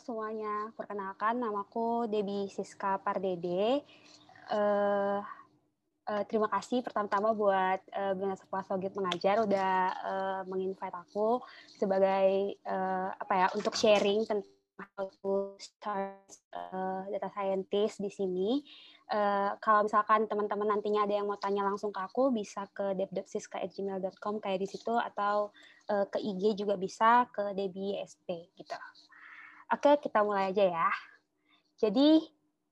Semuanya, perkenalkan namaku Debbie Siska Pardede. Uh, uh, terima kasih pertama-tama buat uh, Bina Sekolah Sogit Mengajar udah uh, menginvite aku sebagai uh, apa ya untuk sharing tentang how to start uh, data scientist di sini. Uh, kalau misalkan teman-teman nantinya ada yang mau tanya langsung ke aku, bisa ke deb.siska@gmail.com kayak di situ atau uh, ke IG juga bisa ke Debbie SP gitu. Oke, kita mulai aja ya. Jadi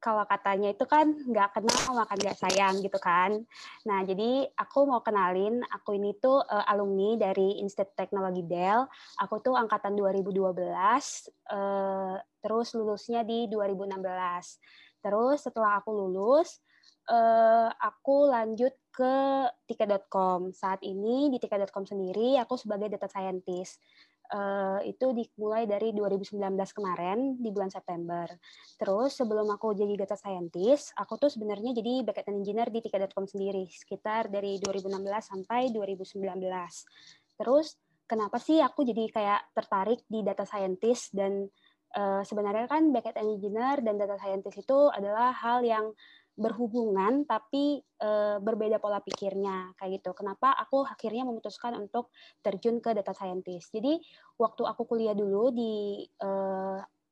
kalau katanya itu kan nggak kenal makan nggak sayang gitu kan. Nah jadi aku mau kenalin, aku ini tuh uh, alumni dari Institut Teknologi Dell. Aku tuh angkatan 2012, uh, eh, terus lulusnya di 2016. Terus setelah aku lulus, uh, aku lanjut ke tiket.com. Saat ini di tiket.com sendiri aku sebagai data scientist. Uh, itu dimulai dari 2019 kemarin di bulan September. Terus sebelum aku jadi data scientist, aku tuh sebenarnya jadi backend engineer di tiket.com sendiri sekitar dari 2016 sampai 2019. Terus kenapa sih aku jadi kayak tertarik di data scientist dan uh, sebenarnya kan backend engineer dan data scientist itu adalah hal yang berhubungan tapi e, berbeda pola pikirnya kayak gitu. Kenapa aku akhirnya memutuskan untuk terjun ke data scientist. Jadi waktu aku kuliah dulu di e,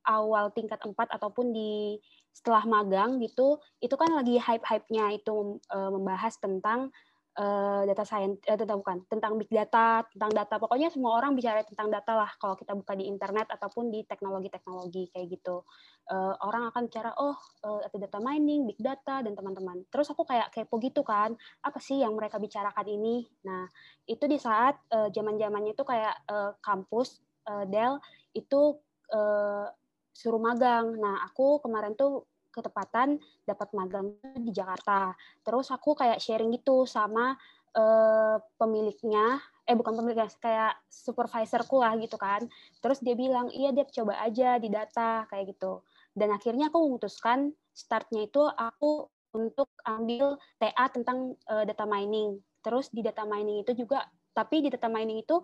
awal tingkat 4 ataupun di setelah magang gitu, itu kan lagi hype-hype-nya itu e, membahas tentang uh, data science eh, tentang bukan tentang big data tentang data. Pokoknya semua orang bicara tentang data lah kalau kita buka di internet ataupun di teknologi-teknologi kayak gitu. Uh, orang akan bicara oh uh, data mining big data dan teman-teman. Terus aku kayak kepo gitu kan apa sih yang mereka bicarakan ini? Nah itu di saat uh, zaman zamannya itu kayak uh, kampus uh, Dell itu uh, suruh magang. Nah aku kemarin tuh ketepatan dapat magang di Jakarta. Terus aku kayak sharing gitu sama uh, pemiliknya, eh bukan pemiliknya, kayak supervisorku lah gitu kan. Terus dia bilang, iya dia coba aja di data kayak gitu. Dan akhirnya aku memutuskan startnya itu aku untuk ambil TA tentang uh, data mining. Terus di data mining itu juga, tapi di data mining itu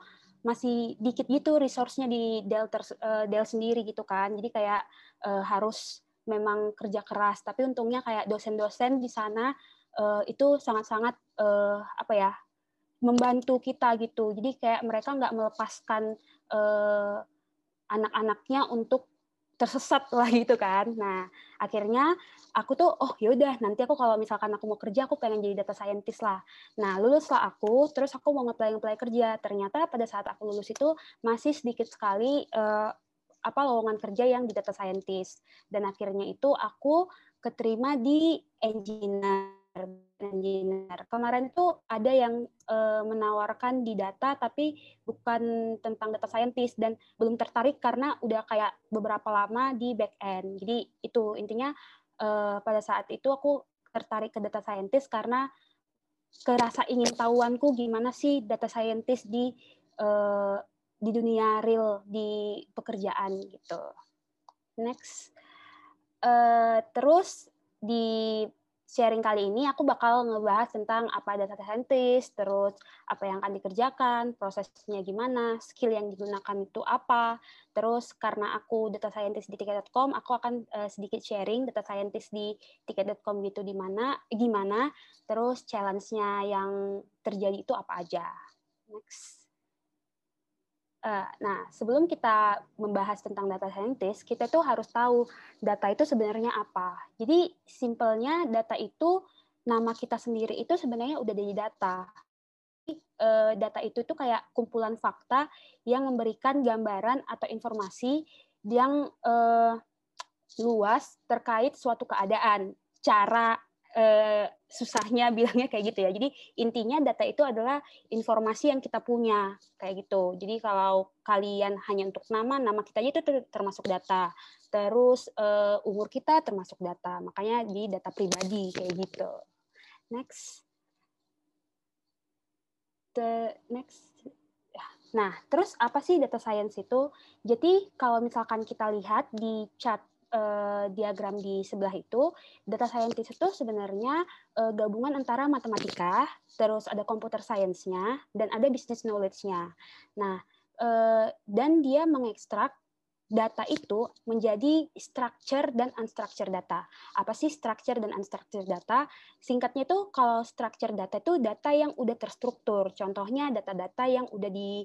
masih dikit gitu resource-nya di Dell, uh, Dell sendiri gitu kan. Jadi kayak uh, harus memang kerja keras tapi untungnya kayak dosen-dosen di sana uh, itu sangat-sangat uh, apa ya membantu kita gitu. Jadi kayak mereka nggak melepaskan uh, anak-anaknya untuk tersesat lah gitu kan. Nah akhirnya aku tuh oh yaudah nanti aku kalau misalkan aku mau kerja aku pengen jadi data scientist lah. Nah lulus lah aku terus aku mau ngeplay ngeplay kerja. Ternyata pada saat aku lulus itu masih sedikit sekali uh, apa lowongan kerja yang di data scientist. Dan akhirnya itu aku keterima di engineer engineer. Kemarin itu ada yang e, menawarkan di data tapi bukan tentang data scientist. Dan belum tertarik karena udah kayak beberapa lama di back end. Jadi itu intinya e, pada saat itu aku tertarik ke data scientist karena kerasa ingin tahuanku gimana sih data scientist di e, di dunia real di pekerjaan gitu. Next, uh, terus di sharing kali ini aku bakal ngebahas tentang apa data scientist, terus apa yang akan dikerjakan, prosesnya gimana, skill yang digunakan itu apa, terus karena aku data scientist di tiket.com, aku akan uh, sedikit sharing data scientist di tiket.com gitu di mana, gimana, terus challenge-nya yang terjadi itu apa aja. Next. Eh, nah, sebelum kita membahas tentang data scientist, kita tuh harus tahu data itu sebenarnya apa. Jadi, simpelnya data itu nama kita sendiri itu sebenarnya udah dari data. Eh, data itu tuh kayak kumpulan fakta yang memberikan gambaran atau informasi yang uh, luas terkait suatu keadaan, cara eh, susahnya bilangnya kayak gitu ya. Jadi intinya data itu adalah informasi yang kita punya kayak gitu. Jadi kalau kalian hanya untuk nama, nama kita aja itu termasuk data. Terus eh, umur kita termasuk data. Makanya di data pribadi kayak gitu. Next. The next Nah, terus apa sih data science itu? Jadi kalau misalkan kita lihat di chat uh, diagram di sebelah itu, data scientist itu sebenarnya uh, gabungan antara matematika, terus ada computer science-nya, dan ada business knowledge-nya. Nah, uh, dan dia mengekstrak data itu menjadi structure dan unstructured data. Apa sih structure dan unstructured data? Singkatnya itu kalau structure data itu data yang udah terstruktur. Contohnya data-data yang udah di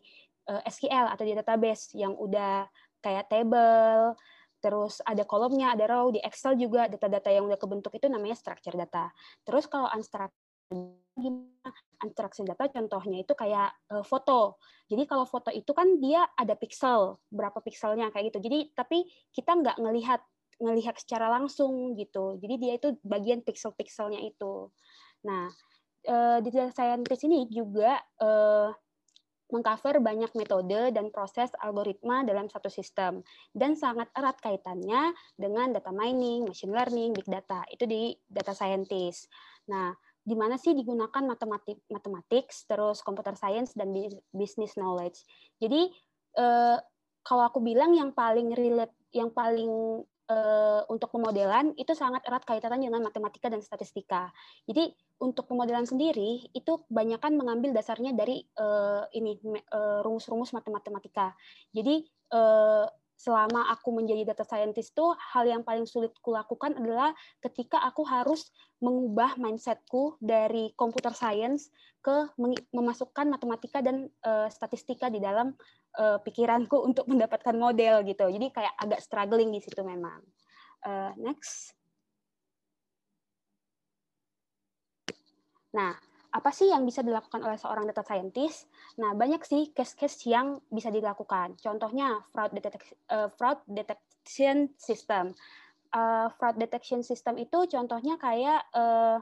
SQL atau di database yang udah kayak table, terus ada kolomnya, ada row, di Excel juga data-data yang udah kebentuk itu namanya structure data. Terus kalau unstructured gimana unstructured data contohnya itu kayak uh, foto. Jadi kalau foto itu kan dia ada pixel, berapa pixelnya kayak gitu. Jadi tapi kita nggak ngelihat ngelihat secara langsung gitu. Jadi dia itu bagian pixel-pixelnya itu. Nah, uh, di data scientist ini juga uh, mengcover banyak metode dan proses algoritma dalam satu sistem dan sangat erat kaitannya dengan data mining, machine learning, big data. Itu di data scientist. Nah, di mana sih digunakan matematik, matematik, terus computer science dan business knowledge. Jadi eh, kalau aku bilang yang paling relate, yang paling eh, untuk pemodelan itu sangat erat kaitannya dengan matematika dan statistika. Jadi untuk pemodelan sendiri itu kebanyakan mengambil dasarnya dari uh, ini rumus-rumus uh, matematika. Jadi uh, selama aku menjadi data scientist tuh hal yang paling sulit kulakukan adalah ketika aku harus mengubah mindsetku dari computer science ke memasukkan matematika dan uh, statistika di dalam uh, pikiranku untuk mendapatkan model gitu. Jadi kayak agak struggling di situ memang. Uh, next. Nah, apa sih yang bisa dilakukan oleh seorang data scientist? Nah, banyak sih case-case yang bisa dilakukan. Contohnya fraud detection, uh, fraud detection system. Uh, fraud detection system itu contohnya kayak uh,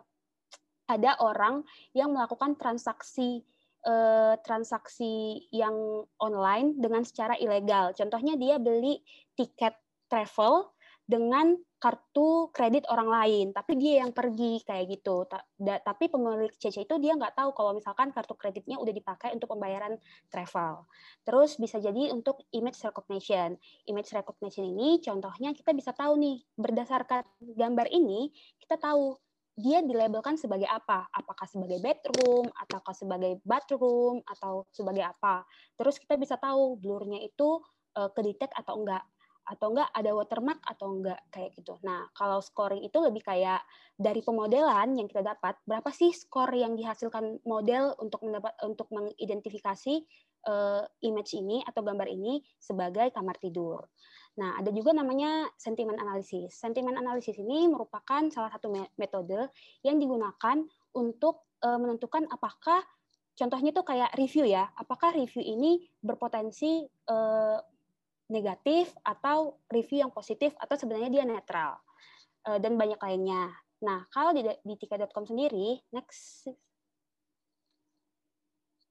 ada orang yang melakukan transaksi uh, transaksi yang online dengan secara ilegal. Contohnya dia beli tiket travel dengan kartu kredit orang lain, tapi dia yang pergi kayak gitu. Tapi pemilik CC itu dia nggak tahu kalau misalkan kartu kreditnya udah dipakai untuk pembayaran travel. Terus bisa jadi untuk image recognition. Image recognition ini contohnya kita bisa tahu nih berdasarkan gambar ini kita tahu dia dilabelkan sebagai apa? Apakah sebagai bedroom, ataukah sebagai bathroom, atau sebagai apa? Terus kita bisa tahu blurnya itu uh, kedetek atau enggak atau enggak ada watermark atau enggak kayak gitu. Nah, kalau scoring itu lebih kayak dari pemodelan yang kita dapat, berapa sih skor yang dihasilkan model untuk mendapat untuk mengidentifikasi uh, image ini atau gambar ini sebagai kamar tidur. Nah, ada juga namanya sentimen analisis. Sentimen analisis ini merupakan salah satu metode yang digunakan untuk uh, menentukan apakah contohnya itu kayak review ya, apakah review ini berpotensi uh, negatif atau review yang positif atau sebenarnya dia netral uh, dan banyak lainnya. Nah, kalau di, di tiket.com sendiri, next.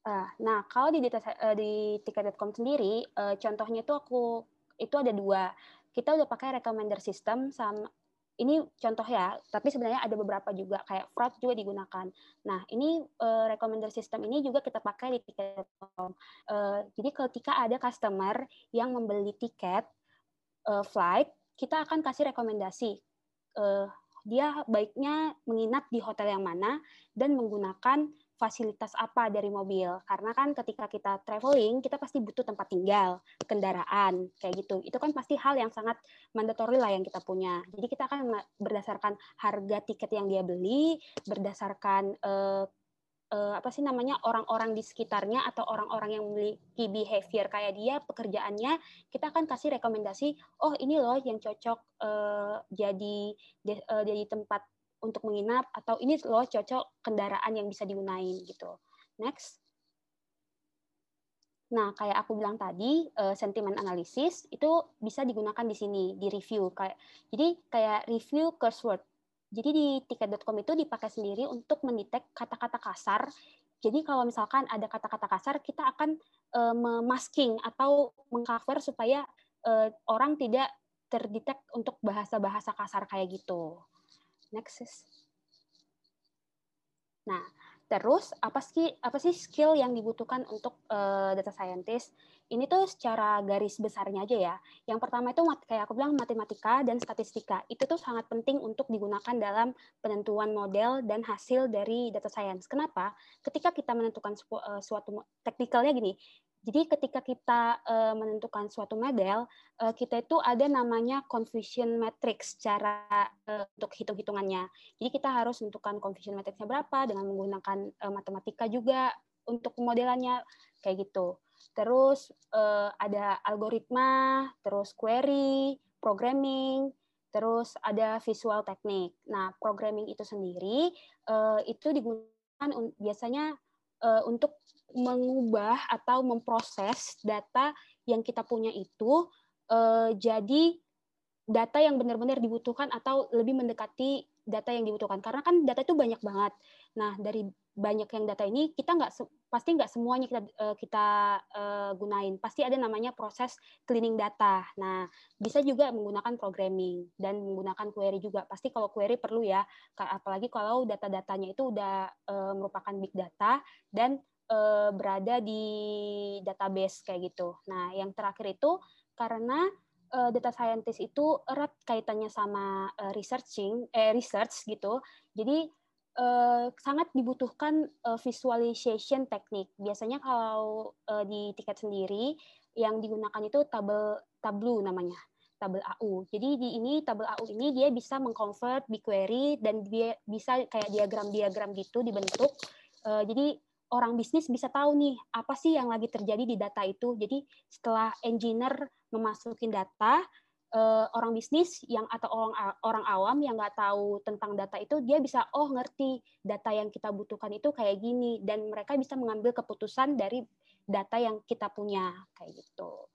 Uh, nah, kalau di di tiket.com sendiri, contohnya itu aku itu ada dua. Kita udah pakai recommender system sama ini contoh ya, tapi sebenarnya ada beberapa juga kayak fraud juga digunakan. Nah, ini uh, recommender system ini juga kita pakai di tiket.com. Uh, jadi ketika ada customer yang membeli tiket uh, flight, kita akan kasih rekomendasi. Uh, dia baiknya menginap di hotel yang mana dan menggunakan fasilitas apa dari mobil. Karena kan ketika kita traveling, kita pasti butuh tempat tinggal, kendaraan, kayak gitu. Itu kan pasti hal yang sangat mandatori lah yang kita punya. Jadi kita akan berdasarkan harga tiket yang dia beli, berdasarkan uh, uh, apa sih namanya orang-orang di sekitarnya atau orang-orang yang memiliki behavior kayak dia, pekerjaannya, kita akan kasih rekomendasi, oh ini loh yang cocok uh, jadi uh, jadi tempat untuk menginap atau ini loh cocok kendaraan yang bisa digunain gitu. Next. Nah, kayak aku bilang tadi, uh, sentimen analisis itu bisa digunakan di sini di review kayak jadi kayak review keyword. Jadi di tiket.com itu dipakai sendiri untuk mendetek kata-kata kasar. Jadi kalau misalkan ada kata-kata kasar, kita akan uh, memasking atau mengcover supaya uh, orang tidak terdetek untuk bahasa-bahasa kasar kayak gitu. Next. Nah, terus apa sih apa sih skill yang dibutuhkan untuk uh, data scientist? Ini tuh secara garis besarnya aja ya. Yang pertama itu kayak aku bilang matematika dan statistika. Itu tuh sangat penting untuk digunakan dalam penentuan model dan hasil dari data science. Kenapa? Ketika kita menentukan eh, suatu teknikalnya gini, Jadi ketika kita uh, menentukan suatu model, uh, kita itu ada namanya confusion matrix cara uh, untuk hitung-hitungannya. Jadi kita harus menentukan confusion matrixnya berapa dengan menggunakan uh, matematika juga untuk modelannya kayak gitu. Terus uh, ada algoritma, terus query, programming, terus ada visual teknik. Nah, programming itu sendiri uh, itu digunakan biasanya uh, untuk mengubah atau memproses data yang kita punya itu uh, jadi data yang benar-benar dibutuhkan atau lebih mendekati data yang dibutuhkan karena kan data itu banyak banget. Nah dari banyak yang data ini kita nggak pasti nggak semuanya kita uh, kita uh, gunain. Pasti ada namanya proses cleaning data. Nah bisa juga menggunakan programming dan menggunakan query juga. Pasti kalau query perlu ya, apalagi kalau data-datanya itu udah uh, merupakan big data dan uh, berada di database kayak gitu. Nah, yang terakhir itu karena uh, data scientist itu erat kaitannya sama uh, researching, eh research gitu. Jadi uh, sangat dibutuhkan uh, visualization teknik. Biasanya kalau uh, di tiket sendiri yang digunakan itu tabel tableau namanya tabel AU. Jadi di ini tabel AU ini dia bisa mengconvert BigQuery dan dia bisa kayak diagram-diagram gitu dibentuk. Uh, jadi orang bisnis bisa tahu nih apa sih yang lagi terjadi di data itu. Jadi setelah engineer memasukin data, eh, orang bisnis yang atau orang orang awam yang nggak tahu tentang data itu dia bisa oh ngerti data yang kita butuhkan itu kayak gini dan mereka bisa mengambil keputusan dari data yang kita punya kayak gitu.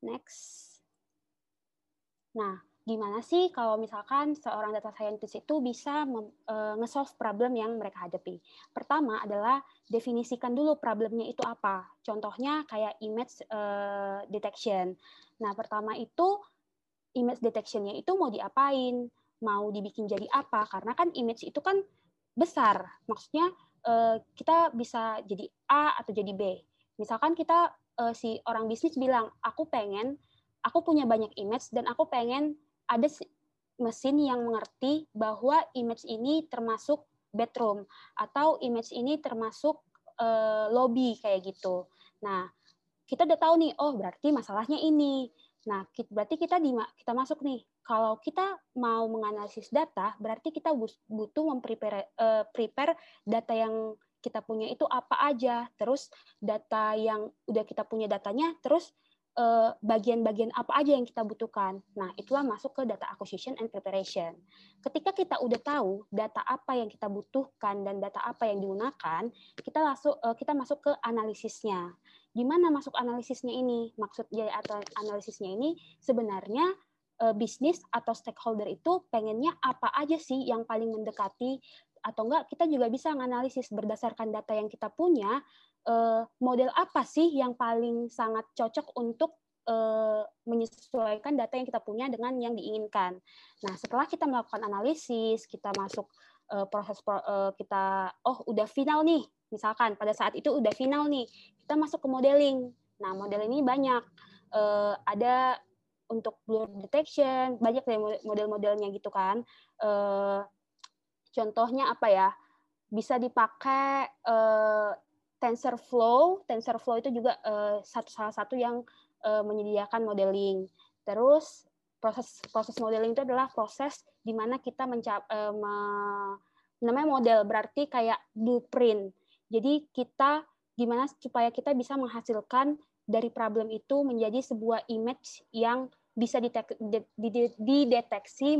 Next. Nah, gimana sih kalau misalkan seorang data scientist itu bisa uh, nge-solve problem yang mereka hadapi. Pertama adalah definisikan dulu problemnya itu apa. Contohnya kayak image uh, detection. Nah, pertama itu image detectionnya itu mau diapain, mau dibikin jadi apa? Karena kan image itu kan besar. Maksudnya uh, kita bisa jadi A atau jadi B. Misalkan kita uh, si orang bisnis bilang, aku pengen, aku punya banyak image dan aku pengen ada mesin yang mengerti bahwa image ini termasuk bedroom atau image ini termasuk uh, lobby kayak gitu. Nah, kita udah tahu nih, oh berarti masalahnya ini. Nah, berarti kita di kita masuk nih. Kalau kita mau menganalisis data, berarti kita butuh memprepare uh, prepare data yang kita punya itu apa aja. Terus data yang udah kita punya datanya, terus bagian-bagian apa aja yang kita butuhkan. Nah, itulah masuk ke data acquisition and preparation. Ketika kita udah tahu data apa yang kita butuhkan dan data apa yang digunakan, kita langsung eh, kita masuk ke analisisnya. Gimana masuk analisisnya ini? Maksudnya atau analisisnya ini sebenarnya eh, bisnis atau stakeholder itu pengennya apa aja sih yang paling mendekati atau enggak kita juga bisa menganalisis berdasarkan data yang kita punya uh, model apa sih yang paling sangat cocok untuk uh, menyesuaikan data yang kita punya dengan yang diinginkan. Nah, setelah kita melakukan analisis, kita masuk uh, proses kita oh udah final nih, misalkan pada saat itu udah final nih, kita masuk ke modeling. Nah, model ini banyak ada untuk blur detection, banyak model-modelnya gitu kan. Contohnya apa ya? Bisa dipakai uh, TensorFlow, TensorFlow itu juga uh, satu salah satu yang uh, menyediakan modeling. Terus proses proses modeling itu adalah proses di mana kita mencap uh, me, namanya model berarti kayak blueprint. Jadi kita gimana supaya kita bisa menghasilkan dari problem itu menjadi sebuah image yang bisa dideteksi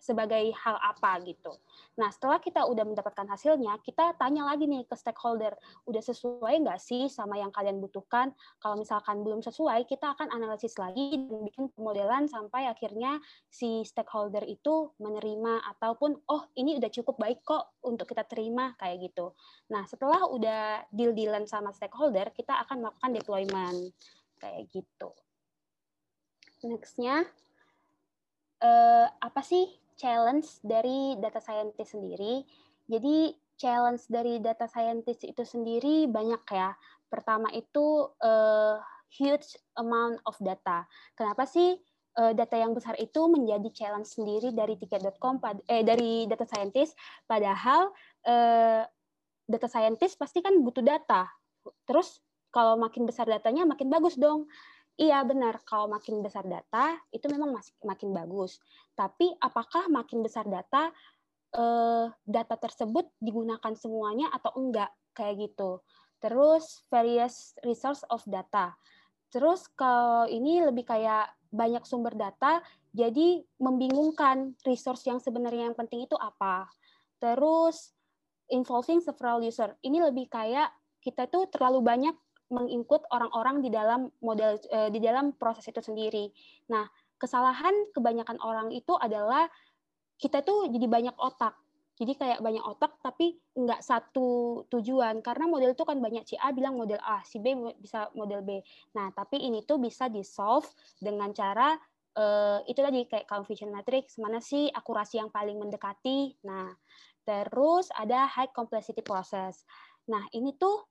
sebagai hal apa gitu. Nah, setelah kita udah mendapatkan hasilnya, kita tanya lagi nih ke stakeholder, udah sesuai nggak sih sama yang kalian butuhkan? Kalau misalkan belum sesuai, kita akan analisis lagi dan bikin pemodelan sampai akhirnya si stakeholder itu menerima ataupun oh ini udah cukup baik kok untuk kita terima kayak gitu. Nah, setelah udah deal-dealan sama stakeholder, kita akan melakukan deployment kayak gitu. Nextnya, uh, apa sih challenge dari data scientist sendiri. Jadi challenge dari data scientist itu sendiri banyak ya. Pertama itu uh, huge amount of data. Kenapa sih uh, data yang besar itu menjadi challenge sendiri dari tiket.com eh dari data scientist padahal uh, data scientist pasti kan butuh data. Terus kalau makin besar datanya makin bagus dong. Iya benar, kalau makin besar data itu memang masih makin bagus. Tapi apakah makin besar data eh, data tersebut digunakan semuanya atau enggak kayak gitu. Terus various resource of data. Terus kalau ini lebih kayak banyak sumber data, jadi membingungkan resource yang sebenarnya yang penting itu apa. Terus involving several user. Ini lebih kayak kita tuh terlalu banyak menginput orang-orang di dalam model uh, di dalam proses itu sendiri. Nah, kesalahan kebanyakan orang itu adalah kita tuh jadi banyak otak. Jadi kayak banyak otak tapi nggak satu tujuan karena model itu kan banyak si A bilang model A, si B bisa model B. Nah, tapi ini tuh bisa di solve dengan cara uh, itu tadi kayak confusion matrix, mana sih akurasi yang paling mendekati. Nah, terus ada high complexity process. Nah, ini tuh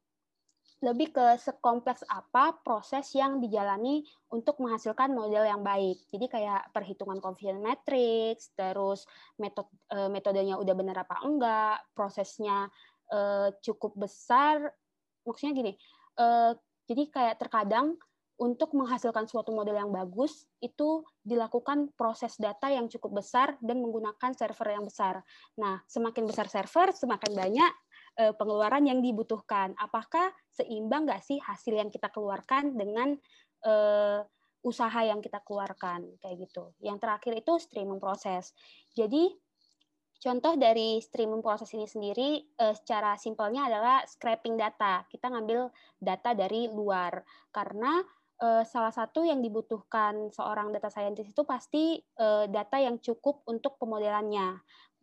lebih ke sekompleks apa proses yang dijalani untuk menghasilkan model yang baik. Jadi kayak perhitungan confidence matrix, terus metode eh, metodenya udah benar apa enggak, prosesnya uh, cukup besar. Maksudnya gini, uh, jadi kayak terkadang untuk menghasilkan suatu model yang bagus itu dilakukan proses data yang cukup besar dan menggunakan server yang besar. Nah, semakin besar server, semakin banyak uh, pengeluaran yang dibutuhkan. Apakah seimbang nggak sih hasil yang kita keluarkan dengan uh, usaha yang kita keluarkan kayak gitu. Yang terakhir itu streaming proses. Jadi contoh dari streaming proses ini sendiri uh, secara simpelnya adalah scraping data. Kita ngambil data dari luar karena uh, salah satu yang dibutuhkan seorang data scientist itu pasti uh, data yang cukup untuk pemodelannya.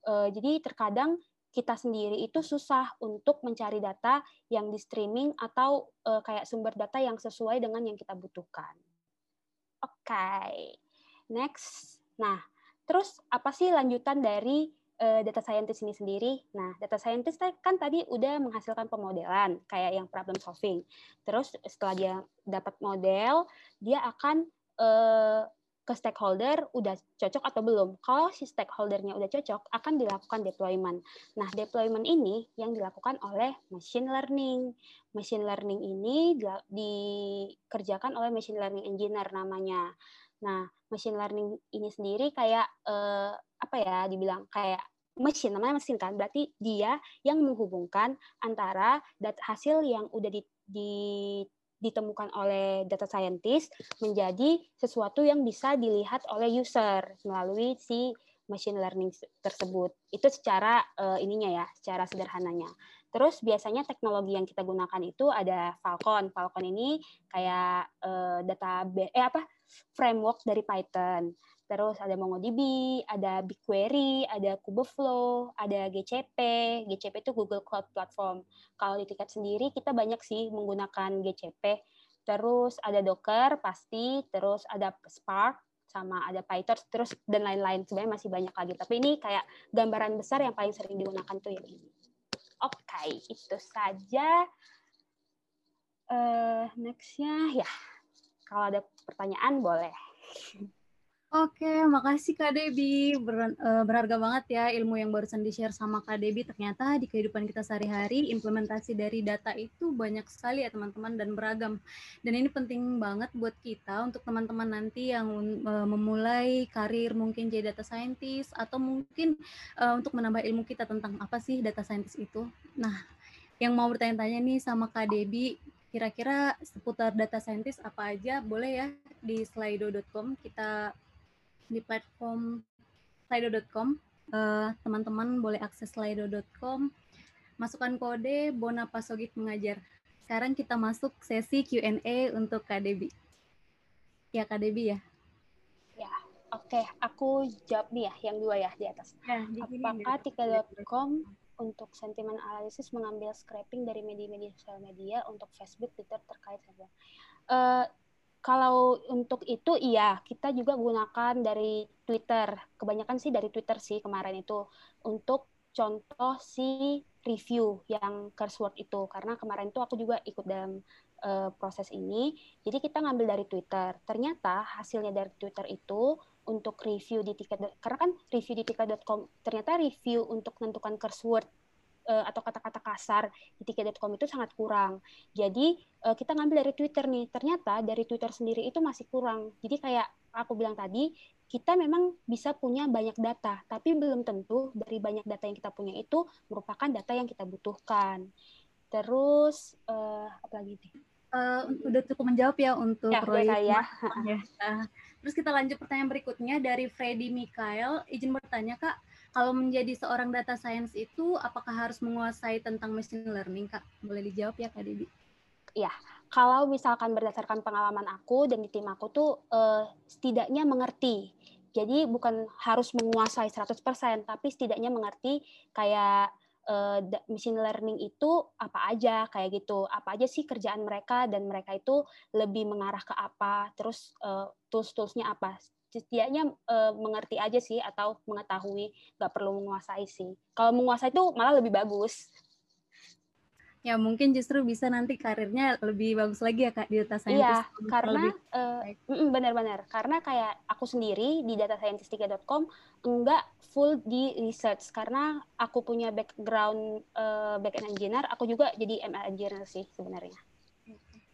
Uh, jadi terkadang kita sendiri itu susah untuk mencari data yang di streaming atau uh, kayak sumber data yang sesuai dengan yang kita butuhkan. Oke, okay. next. Nah, terus apa sih lanjutan dari uh, data scientist ini sendiri? Nah, data scientist kan tadi udah menghasilkan pemodelan kayak yang problem solving. Terus setelah dia dapat model, dia akan uh, ke stakeholder udah cocok atau belum. Kalau si stakeholdernya udah cocok, akan dilakukan deployment. Nah, deployment ini yang dilakukan oleh machine learning. Machine learning ini dikerjakan oleh machine learning engineer namanya. Nah, machine learning ini sendiri kayak eh, apa ya dibilang kayak mesin namanya mesin kan berarti dia yang menghubungkan antara hasil yang udah di, di ditemukan oleh data scientist menjadi sesuatu yang bisa dilihat oleh user melalui si machine learning tersebut. Itu secara uh, ininya ya, secara sederhananya. Terus biasanya teknologi yang kita gunakan itu ada Falcon. Falcon ini kayak uh, data eh apa? framework dari Python. Terus ada MongoDB, ada BigQuery, ada Kubeflow, ada GCP. GCP itu Google Cloud Platform. Kalau di tiket sendiri kita banyak sih menggunakan GCP. Terus ada Docker pasti, terus ada Spark sama ada PyTorch terus dan lain-lain. Sebenarnya masih banyak lagi. Tapi ini kayak gambaran besar yang paling sering digunakan tuh yang ini. Oke, okay, itu saja. Uh, nextnya ya, kalau ada pertanyaan boleh. Oke, makasih Kak Debi. Ber, uh, berharga banget ya ilmu yang barusan di-share sama Kak Debi. Ternyata di kehidupan kita sehari-hari, implementasi dari data itu banyak sekali ya teman-teman dan beragam. Dan ini penting banget buat kita untuk teman-teman nanti yang uh, memulai karir mungkin jadi data scientist atau mungkin uh, untuk menambah ilmu kita tentang apa sih data scientist itu. Nah, yang mau bertanya-tanya nih sama Kak Debi, kira-kira seputar data scientist apa aja boleh ya di slido.com kita di platform slido.com. Uh, teman-teman boleh akses slido.com. Masukkan kode Bona Pasogit Mengajar. Sekarang kita masuk sesi Q&A untuk Kak Debi. Ya, Kak Debi ya? Ya, oke. Okay. Aku jawab nih ya, yang dua ya di atas. Ya, di Apakah Tika.com untuk sentimen analisis mengambil scraping dari media-media sosial media untuk Facebook, Twitter terkait uh, kalau untuk itu iya, kita juga gunakan dari Twitter. Kebanyakan sih dari Twitter sih kemarin itu untuk contoh si review yang keyword itu karena kemarin itu aku juga ikut dalam uh, proses ini. Jadi kita ngambil dari Twitter. Ternyata hasilnya dari Twitter itu untuk review di tiket karena kan review di tiket.com ternyata review untuk menentukan keyword uh, atau kata-kata kasar di tiket.com itu sangat kurang. Jadi uh, kita ngambil dari Twitter nih. Ternyata dari Twitter sendiri itu masih kurang. Jadi kayak aku bilang tadi, kita memang bisa punya banyak data, tapi belum tentu dari banyak data yang kita punya itu merupakan data yang kita butuhkan. Terus uh, apa lagi nih? Uh, udah cukup menjawab ya untuk ya, Roy. Ya. ya. Uh, terus kita lanjut pertanyaan berikutnya dari Freddy Mikael. Izin bertanya kak, kalau menjadi seorang data science itu apakah harus menguasai tentang machine learning kak? Boleh dijawab ya kak Debbie? Iya, kalau misalkan berdasarkan pengalaman aku dan di tim aku tuh uh, setidaknya mengerti. Jadi bukan harus menguasai 100%, tapi setidaknya mengerti kayak uh, machine learning itu apa aja kayak gitu apa aja sih kerjaan mereka dan mereka itu lebih mengarah ke apa terus uh, tools-toolsnya apa setidaknya uh, mengerti aja sih atau mengetahui nggak perlu menguasai sih kalau menguasai itu malah lebih bagus ya mungkin justru bisa nanti karirnya lebih bagus lagi ya kak di data scientist. Iya, karena uh, benar-benar karena kayak aku sendiri di datascientist3.com enggak full di research karena aku punya background uh, backend engineer, aku juga jadi ML engineer sih sebenarnya.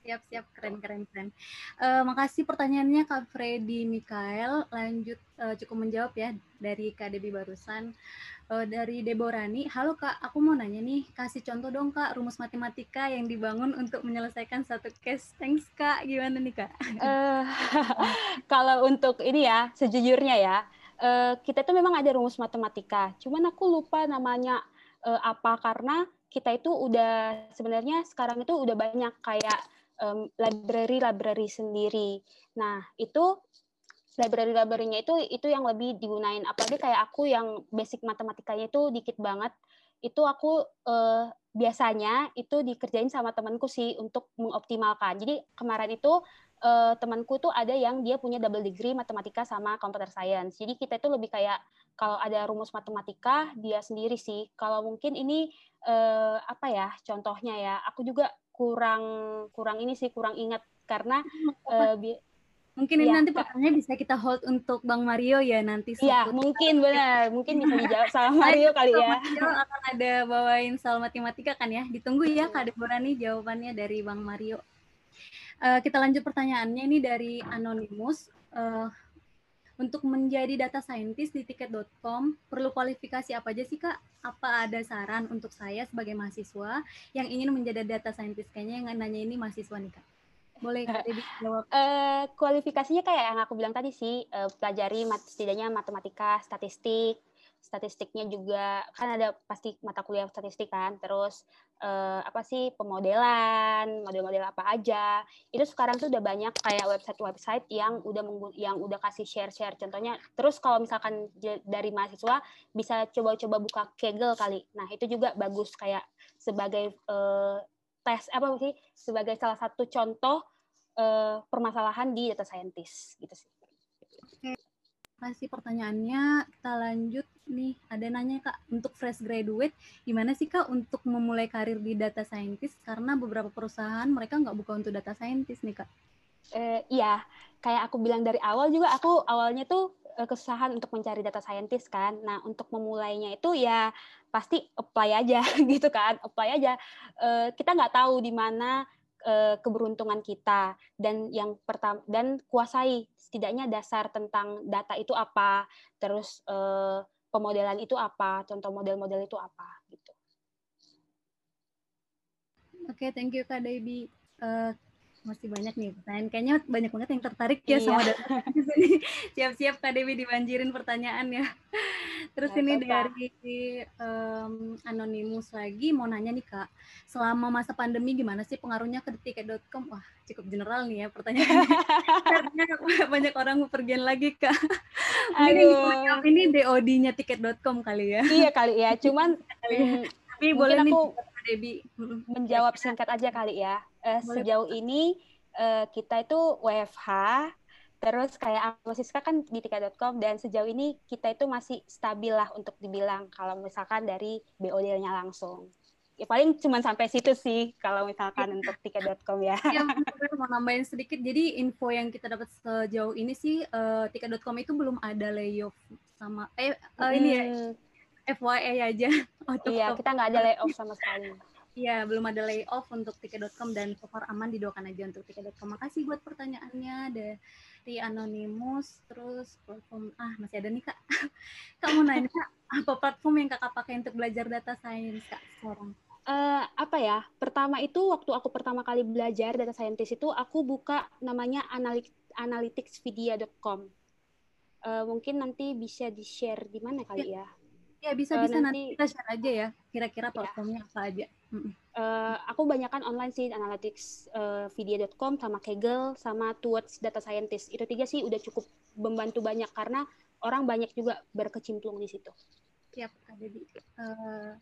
Siap, siap, keren, keren, keren. Uh, makasih pertanyaannya Kak Freddy Mikael. Lanjut uh, cukup menjawab ya dari Kak Debbie barusan uh, dari Deborani. Halo Kak, aku mau nanya nih, kasih contoh dong Kak rumus matematika yang dibangun untuk menyelesaikan satu case. Thanks Kak, gimana nih Kak? Uh, kalau untuk ini ya, sejujurnya ya, uh, kita itu memang ada rumus matematika. Cuman aku lupa namanya uh, apa karena kita itu udah sebenarnya sekarang itu udah banyak kayak library-library sendiri. Nah, itu library-library-nya itu itu yang lebih digunain. Apalagi kayak aku yang basic matematikanya itu dikit banget. Itu aku eh, biasanya itu dikerjain sama temanku sih untuk mengoptimalkan. Jadi kemarin itu eh, temanku tuh ada yang dia punya double degree matematika sama computer science. Jadi kita itu lebih kayak kalau ada rumus matematika dia sendiri sih. Kalau mungkin ini eh, apa ya contohnya ya aku juga kurang kurang ini sih kurang ingat karena eh, Mungkin ini ya, nanti pertanyaannya bisa kita hold untuk Bang Mario ya nanti. Iya, mungkin benar. Mungkin bisa dijawab sama Mario kali ya. Mario akan ada bawain soal matematika kan ya. Ditunggu ya Kak Deborah nih jawabannya dari Bang Mario. Uh, kita lanjut pertanyaannya ini dari Anonymous. Uh, untuk menjadi data scientist di tiket.com perlu kualifikasi apa aja sih Kak? Apa ada saran untuk saya sebagai mahasiswa yang ingin menjadi data scientist? Kayaknya yang nanya ini mahasiswa nih Kak. Boleh jawab. Uh, kualifikasinya kayak yang aku bilang tadi sih, uh, pelajari mat setidaknya matematika, statistik, statistiknya juga kan ada pasti mata kuliah statistik kan, terus uh, apa sih pemodelan, model-model apa aja. Itu sekarang tuh udah banyak kayak website-website yang udah yang udah kasih share-share. Contohnya, terus kalau misalkan dari mahasiswa bisa coba-coba buka Kaggle kali. Nah itu juga bagus kayak sebagai uh, tes apa sih sebagai salah satu contoh uh, permasalahan di data scientist gitu sih. Kasih pertanyaannya. Kita lanjut nih. Ada nanya kak untuk fresh graduate, gimana sih kak untuk memulai karir di data scientist? Karena beberapa perusahaan mereka nggak buka untuk data scientist nih kak. Eh, iya, kayak aku bilang dari awal juga aku awalnya tuh eh, kesusahan untuk mencari data scientist kan. Nah, untuk memulainya itu ya pasti apply aja gitu kan, apply aja. Eh, kita nggak tahu di mana keberuntungan kita dan yang pertama dan kuasai setidaknya dasar tentang data itu apa, terus pemodelan itu apa, contoh model-model itu apa gitu. Oke, okay, thank you Kak Debbie. Uh, masih banyak nih pertanyaan. Kayaknya banyak banget yang tertarik ya iya. sama data Siap-siap Kak Dewi dibanjirin pertanyaan ya. Terus ini dari um, Anonymous lagi mau nanya nih Kak, selama masa pandemi gimana sih pengaruhnya ke tiket.com? Wah cukup general nih ya pertanyaan. Karena banyak orang pergian lagi Kak. Aduh. Ini DOD-nya tiket.com kali ya. Iya kali ya, cuman mm, tapi boleh aku Debbie menjawab singkat aja kali ya. Uh, sejauh ini uh, kita itu WFH, terus kayak aku Siska kan di tiket.com dan sejauh ini kita itu masih stabil lah untuk dibilang kalau misalkan dari BOD-nya langsung. Ya paling cuma sampai situ sih kalau misalkan untuk tiket.com ya. Ya, mau nambahin sedikit. Jadi info yang kita dapat sejauh ini sih uh, tiket.com itu belum ada layoff sama eh uh, hmm. ini ya FYI aja iya, kita nggak ada layoff sama sekali. Iya, belum ada layoff untuk tiket.com dan so far aman didoakan aja untuk tiket.com. Makasih buat pertanyaannya dari Anonymous. Terus platform, ah masih ada nih Kak. Kamu nanya, apa platform yang Kakak pakai untuk belajar data science Kak sekarang? Uh, apa ya? Pertama itu waktu aku pertama kali belajar data scientist itu aku buka namanya analyticsvidia.com. Uh, mungkin nanti bisa di-share di mana kali ya? ya? Ya bisa bisa uh, nanti, nanti kita share aja ya kira-kira iya. platformnya ya. apa aja. Uh, aku kan online sih analyticsvideo.com uh, sama Kaggle sama Towards Data Scientist. Itu tiga sih udah cukup membantu banyak karena orang banyak juga berkecimpung di situ. Siap, ada di. Uh,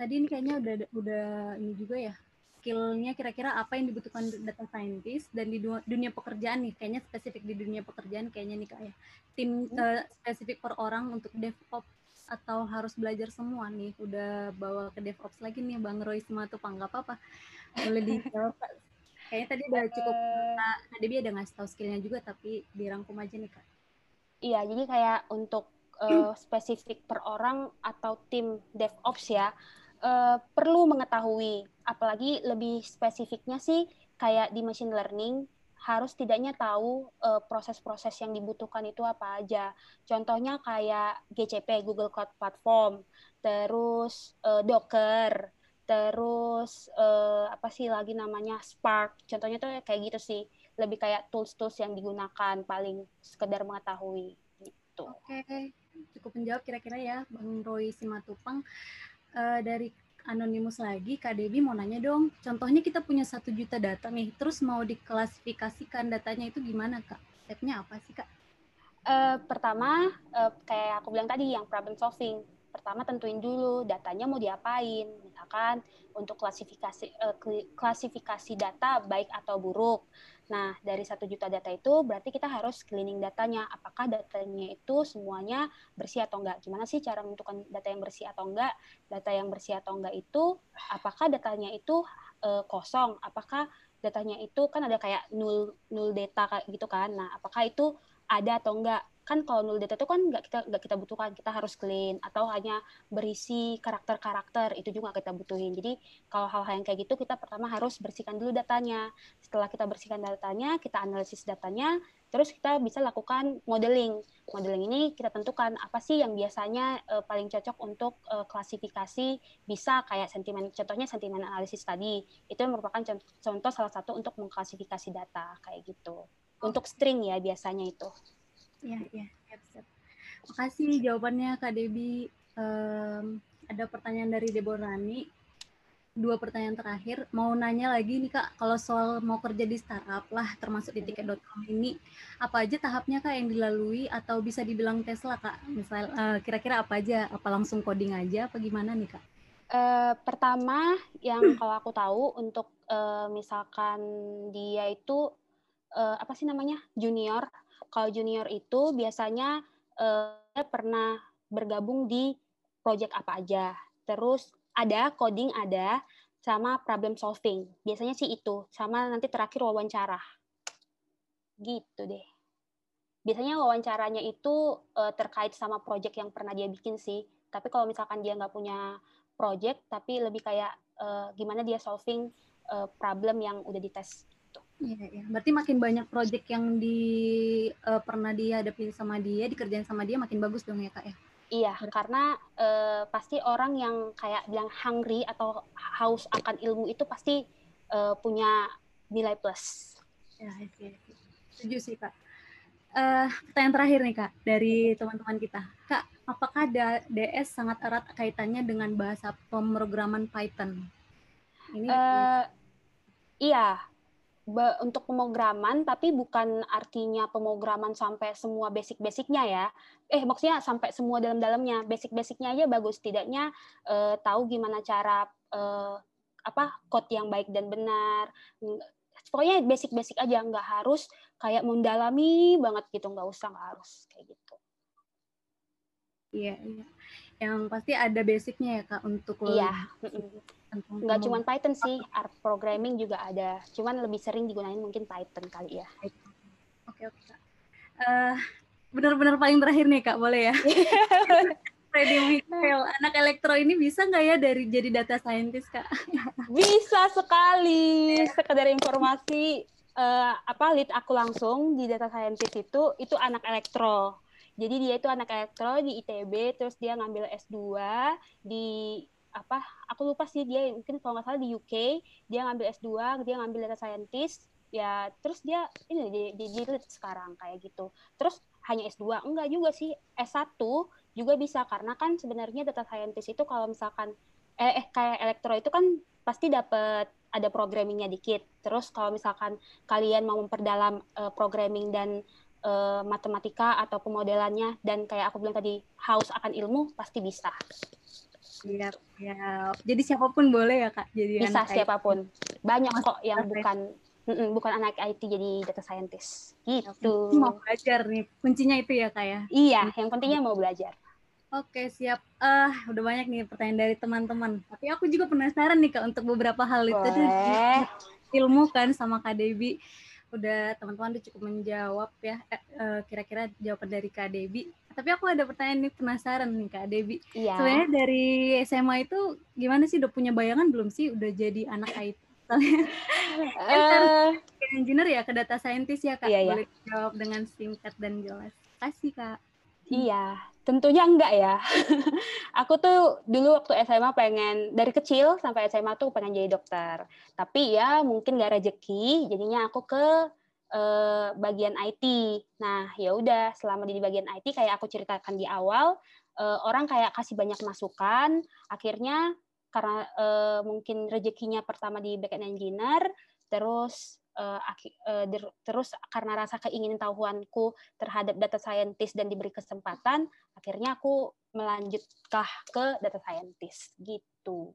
tadi ini kayaknya udah udah ini juga ya skillnya kira-kira apa yang dibutuhkan data scientist dan di dunia pekerjaan nih kayaknya spesifik di dunia pekerjaan kayaknya nih kayak ya. tim uh, spesifik per orang untuk DevOps atau harus belajar semua nih? Udah bawa ke DevOps lagi nih Bang Roy Simatupang, nggak apa-apa. Boleh dijawab. Kayaknya tadi udah cukup, uh, Kak Debbie ada ngasih tahu skillnya juga, tapi dirangkum aja nih Kak. Iya, jadi kayak untuk uh, spesifik per orang atau tim DevOps ya, uh, perlu mengetahui, apalagi lebih spesifiknya sih kayak di machine learning, harus tidaknya tahu uh, proses-proses yang dibutuhkan itu apa aja. Contohnya kayak GCP, Google Cloud Platform, terus uh, Docker, terus uh, apa sih lagi namanya Spark. Contohnya tuh kayak gitu sih, lebih kayak tools-tools yang digunakan paling sekedar mengetahui gitu. Oke, okay. cukup menjawab kira-kira ya Bang Roy Simatupang. Uh, dari anonimus lagi, Kak Debi mau nanya dong, contohnya kita punya satu juta data nih, terus mau diklasifikasikan datanya itu gimana Kak? Stepnya apa sih Kak? Uh, pertama, uh, kayak aku bilang tadi, yang problem solving pertama tentuin dulu datanya mau diapain. Misalkan untuk klasifikasi eh, klasifikasi data baik atau buruk. Nah dari satu juta data itu berarti kita harus cleaning datanya. Apakah datanya itu semuanya bersih atau enggak? Gimana sih cara menentukan data yang bersih atau enggak? Data yang bersih atau enggak itu apakah datanya itu eh, kosong? Apakah datanya itu kan ada kayak nul nul data gitu kan? Nah apakah itu ada atau enggak kan kalau null data itu kan nggak kita nggak kita butuhkan kita harus clean atau hanya berisi karakter-karakter itu juga kita butuhin. Jadi kalau hal-hal yang kayak gitu kita pertama harus bersihkan dulu datanya. Setelah kita bersihkan datanya kita analisis datanya terus kita bisa lakukan modeling. Modeling ini kita tentukan apa sih yang biasanya uh, paling cocok untuk uh, klasifikasi bisa kayak sentimen contohnya sentimen analisis tadi. Itu merupakan contoh, contoh salah satu untuk mengklasifikasi data kayak gitu. Untuk string ya biasanya itu Iya, iya, siap, siap. Makasih jawabannya Kak Debi. Um, ada pertanyaan dari Deborani. Dua pertanyaan terakhir. Mau nanya lagi nih Kak, kalau soal mau kerja di startup lah, termasuk di tiket.com ini, apa aja tahapnya Kak yang dilalui atau bisa dibilang Tesla Kak? Misal uh, kira-kira apa aja? Apa langsung coding aja? Apa gimana nih Kak? Uh, pertama, yang kalau aku tahu untuk uh, misalkan dia itu uh, apa sih namanya junior kalau junior itu biasanya uh, pernah bergabung di project apa aja. Terus ada coding ada sama problem solving. Biasanya sih itu sama nanti terakhir wawancara. Gitu deh. Biasanya wawancaranya itu uh, terkait sama project yang pernah dia bikin sih. Tapi kalau misalkan dia nggak punya project, tapi lebih kayak uh, gimana dia solving uh, problem yang udah dites Iya, iya. Berarti makin banyak project yang di uh, pernah dihadapi sama dia, dikerjain sama dia makin bagus dong ya, Kak ya? Iya, karena uh, pasti orang yang kayak bilang hungry atau haus akan ilmu itu pasti uh, punya nilai plus. Ya, iya. Setuju sih, Kak. Uh, pertanyaan terakhir nih, Kak, dari teman-teman kita. Kak, apakah DS sangat erat kaitannya dengan bahasa pemrograman Python? Ini uh, iya, untuk pemrograman tapi bukan artinya pemrograman sampai semua basic-basicnya ya. Eh maksudnya sampai semua dalam-dalamnya. Basic-basicnya aja bagus tidaknya eh, tahu gimana cara eh, apa code yang baik dan benar. Pokoknya basic-basic aja nggak harus kayak mendalami banget gitu nggak usah nggak harus kayak gitu. Iya, iya. Yang pasti ada basicnya ya kak untuk Iya nggak cuma Python sih, art programming juga ada. Cuman lebih sering digunakan mungkin Python kali ya. Oke oke kak. Uh, benar-benar paling terakhir nih kak, boleh ya? Freddy Michael, anak elektro ini bisa nggak ya dari jadi data scientist kak? Bisa sekali. Sekedar informasi, uh, apa lead aku langsung di data scientist itu itu anak elektro. Jadi dia itu anak elektro di ITB, terus dia ngambil S2 di apa? Aku lupa sih dia mungkin kalau nggak salah di UK, dia ngambil S2, dia ngambil data scientist, ya terus dia ini jadi lead sekarang kayak gitu. Terus hanya S2 enggak juga sih S1 juga bisa karena kan sebenarnya data scientist itu kalau misalkan eh, eh kayak elektro itu kan pasti dapat ada programmingnya dikit terus kalau misalkan kalian mau memperdalam uh, programming dan uh, matematika atau pemodelannya dan kayak aku bilang tadi haus akan ilmu pasti bisa Iya, ya. Jadi siapa pun boleh ya kak. Jadi bisa siapa pun. Banyak kok yang bukan bukan anak IT jadi data scientist gitu. Mau belajar nih, kuncinya itu ya kak ya? Iya, yang pentingnya mau belajar. Oke siap. Uh, udah banyak nih pertanyaan dari teman-teman. Tapi aku juga penasaran nih kak untuk beberapa hal itu. Boleh. Ilmu kan sama Kak Debi. Udah teman-teman udah cukup menjawab ya. Eh, uh, kira-kira jawaban dari Kak Debi. Tapi aku ada pertanyaan nih penasaran nih Kak Debi. Iya. Sebenarnya dari SMA itu gimana sih? Udah punya bayangan belum sih? Udah jadi anak IT? uh, engineer ya ke data scientist ya kak iya, iya. boleh iya. jawab dengan singkat dan jelas kasih kak iya tentunya enggak ya. Aku tuh dulu waktu SMA pengen dari kecil sampai SMA tuh pengen jadi dokter. Tapi ya mungkin gak rezeki jadinya aku ke uh, bagian IT nah ya udah selama di bagian IT kayak aku ceritakan di awal uh, orang kayak kasih banyak masukan. Akhirnya karena uh, mungkin rezekinya pertama di backend engineer, terus uh, uh, terus karena rasa keingin tahuanku terhadap data scientist dan diberi kesempatan, akhirnya aku melanjutkah ke data scientist gitu.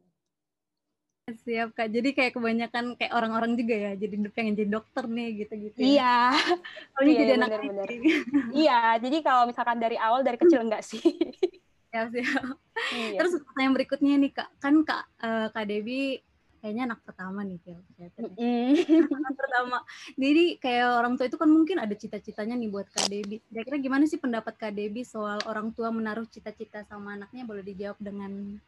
Siap kak, jadi kayak kebanyakan kayak orang-orang juga ya, jadi pengen jadi dokter nih gitu-gitu. Ya. Iya. Oh, iya, jadi anak bener, Iya, jadi kalau misalkan dari awal dari kecil enggak sih. siap siap iya. terus pertanyaan berikutnya nih kak kan kak uh, kak Debi kayaknya anak pertama nih Phil anak pertama. Jadi kayak orang tua itu kan mungkin ada cita-citanya nih buat kak Debi kira-kira gimana sih pendapat kak Debi soal orang tua menaruh cita-cita sama anaknya? Boleh dijawab dengan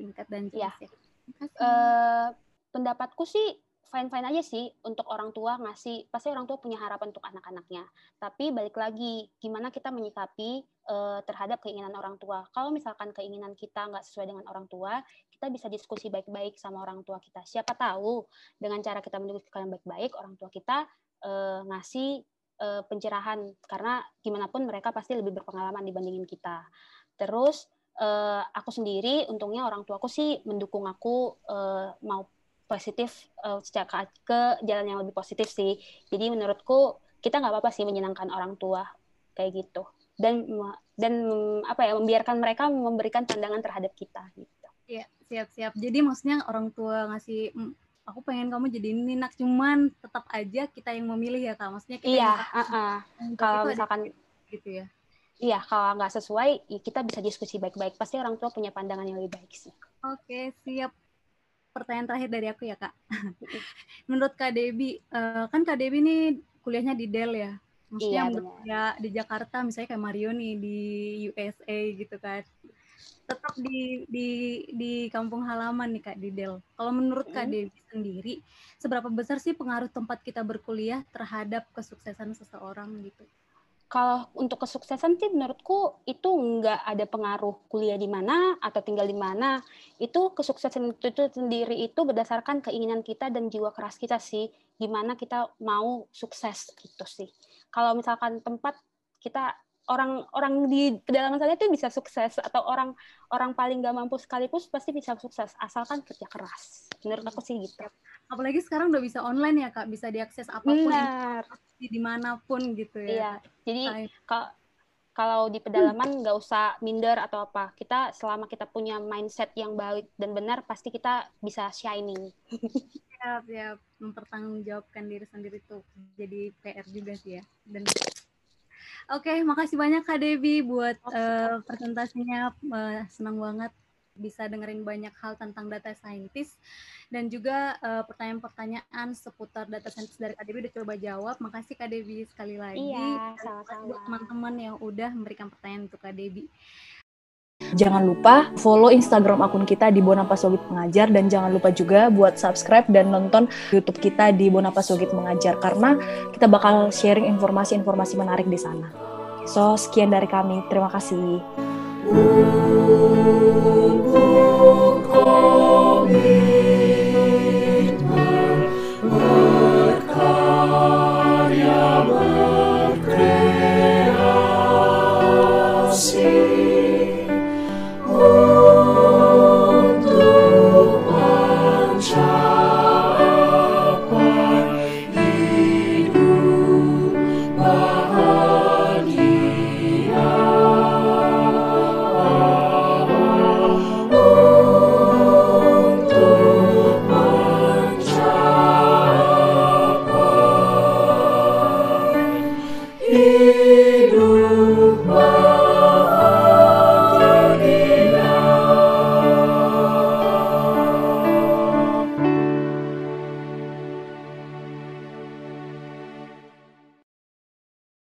singkat dan jelas ya, ya. Uh, pendapatku sih fine fine aja sih untuk orang tua ngasih pasti orang tua punya harapan untuk anak-anaknya. Tapi balik lagi gimana kita menyikapi uh, terhadap keinginan orang tua? Kalau misalkan keinginan kita nggak sesuai dengan orang tua kita bisa diskusi baik-baik sama orang tua kita. Siapa tahu dengan cara kita mendiskusikan baik-baik orang tua kita uh, ngasih uh, pencerahan. Karena gimana pun mereka pasti lebih berpengalaman dibandingin kita. Terus uh, aku sendiri untungnya orang tuaku sih mendukung aku uh, mau positif uh, ke, ke jalan yang lebih positif sih. Jadi menurutku kita nggak apa-apa sih menyenangkan orang tua kayak gitu dan dan apa ya membiarkan mereka memberikan pandangan terhadap kita gitu. Iya siap-siap. Jadi maksudnya orang tua ngasih aku pengen kamu jadi ini nak cuman tetap aja kita yang memilih ya kak. Maksudnya kita iya. Uh -uh. Kalau misalkan gitu ya. Iya, kalau nggak sesuai, ya kita bisa diskusi baik-baik. Pasti orang tua punya pandangan yang lebih baik sih. Oke, siap pertanyaan terakhir dari aku ya kak. Menurut kak Debi, uh, kan kak Debi ini kuliahnya di Dell ya. Maksudnya iya, ya di Jakarta misalnya kayak Mario nih di USA gitu kan. Tetap di di di kampung halaman nih kak di Dell. Kalau menurut kak Debi sendiri, seberapa besar sih pengaruh tempat kita berkuliah terhadap kesuksesan seseorang gitu? Kalau untuk kesuksesan sih menurutku itu nggak ada pengaruh kuliah di mana atau tinggal di mana. Itu kesuksesan itu, itu sendiri itu berdasarkan keinginan kita dan jiwa keras kita sih. Gimana kita mau sukses gitu sih. Kalau misalkan tempat kita orang-orang di pedalaman sana itu bisa sukses atau orang orang paling gak mampu sekalipun pasti bisa sukses asalkan kerja keras. Menurut aku sih gitu. Apalagi sekarang udah bisa online ya kak, bisa diakses apa pun. Benar di di mana pun gitu ya. Iya. Jadi kalau kalau di pedalaman nggak usah minder atau apa. Kita selama kita punya mindset yang baik dan benar, pasti kita bisa shining. Siap, siap. Mempertanggungjawabkan diri sendiri tuh jadi PR juga sih ya. Dan Oke, okay, makasih banyak Kak Devi buat uh, presentasinya. Uh, senang banget bisa dengerin banyak hal tentang data scientist dan juga uh, pertanyaan-pertanyaan seputar data scientist dari Dewi udah coba jawab. Makasih Kak Dewi sekali lagi. Iya, sama-sama. Buat teman-teman yang udah memberikan pertanyaan untuk Kak Dewi. Jangan lupa follow Instagram akun kita di Bonapa Sogit Mengajar dan jangan lupa juga buat subscribe dan nonton YouTube kita di Bonapa Sogit Mengajar karena kita bakal sharing informasi-informasi menarik di sana. So, sekian dari kami. Terima kasih.